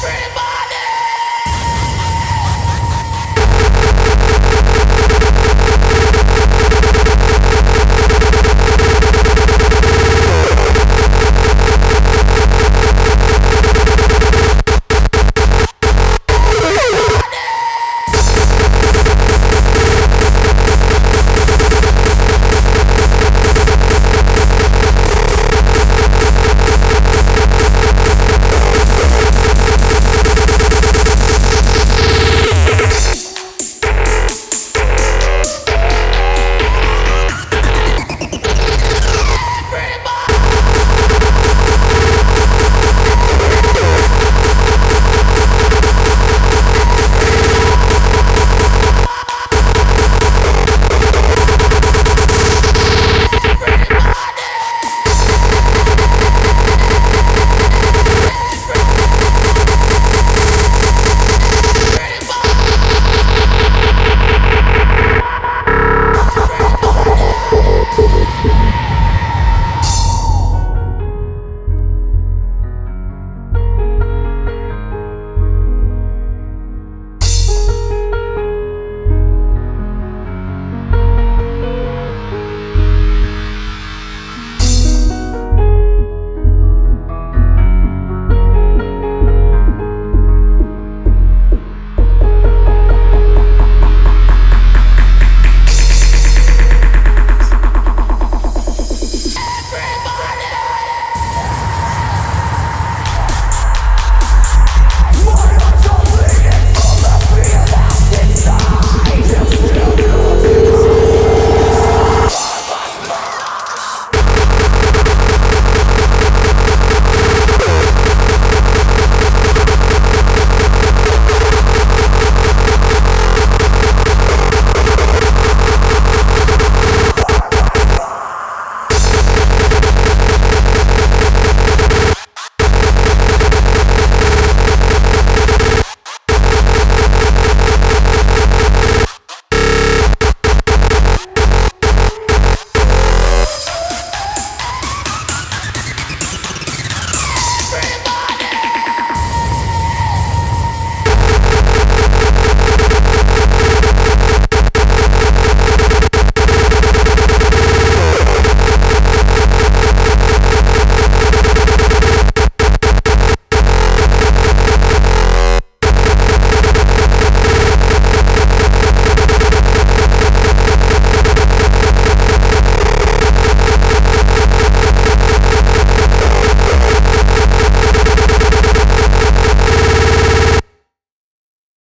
Simba!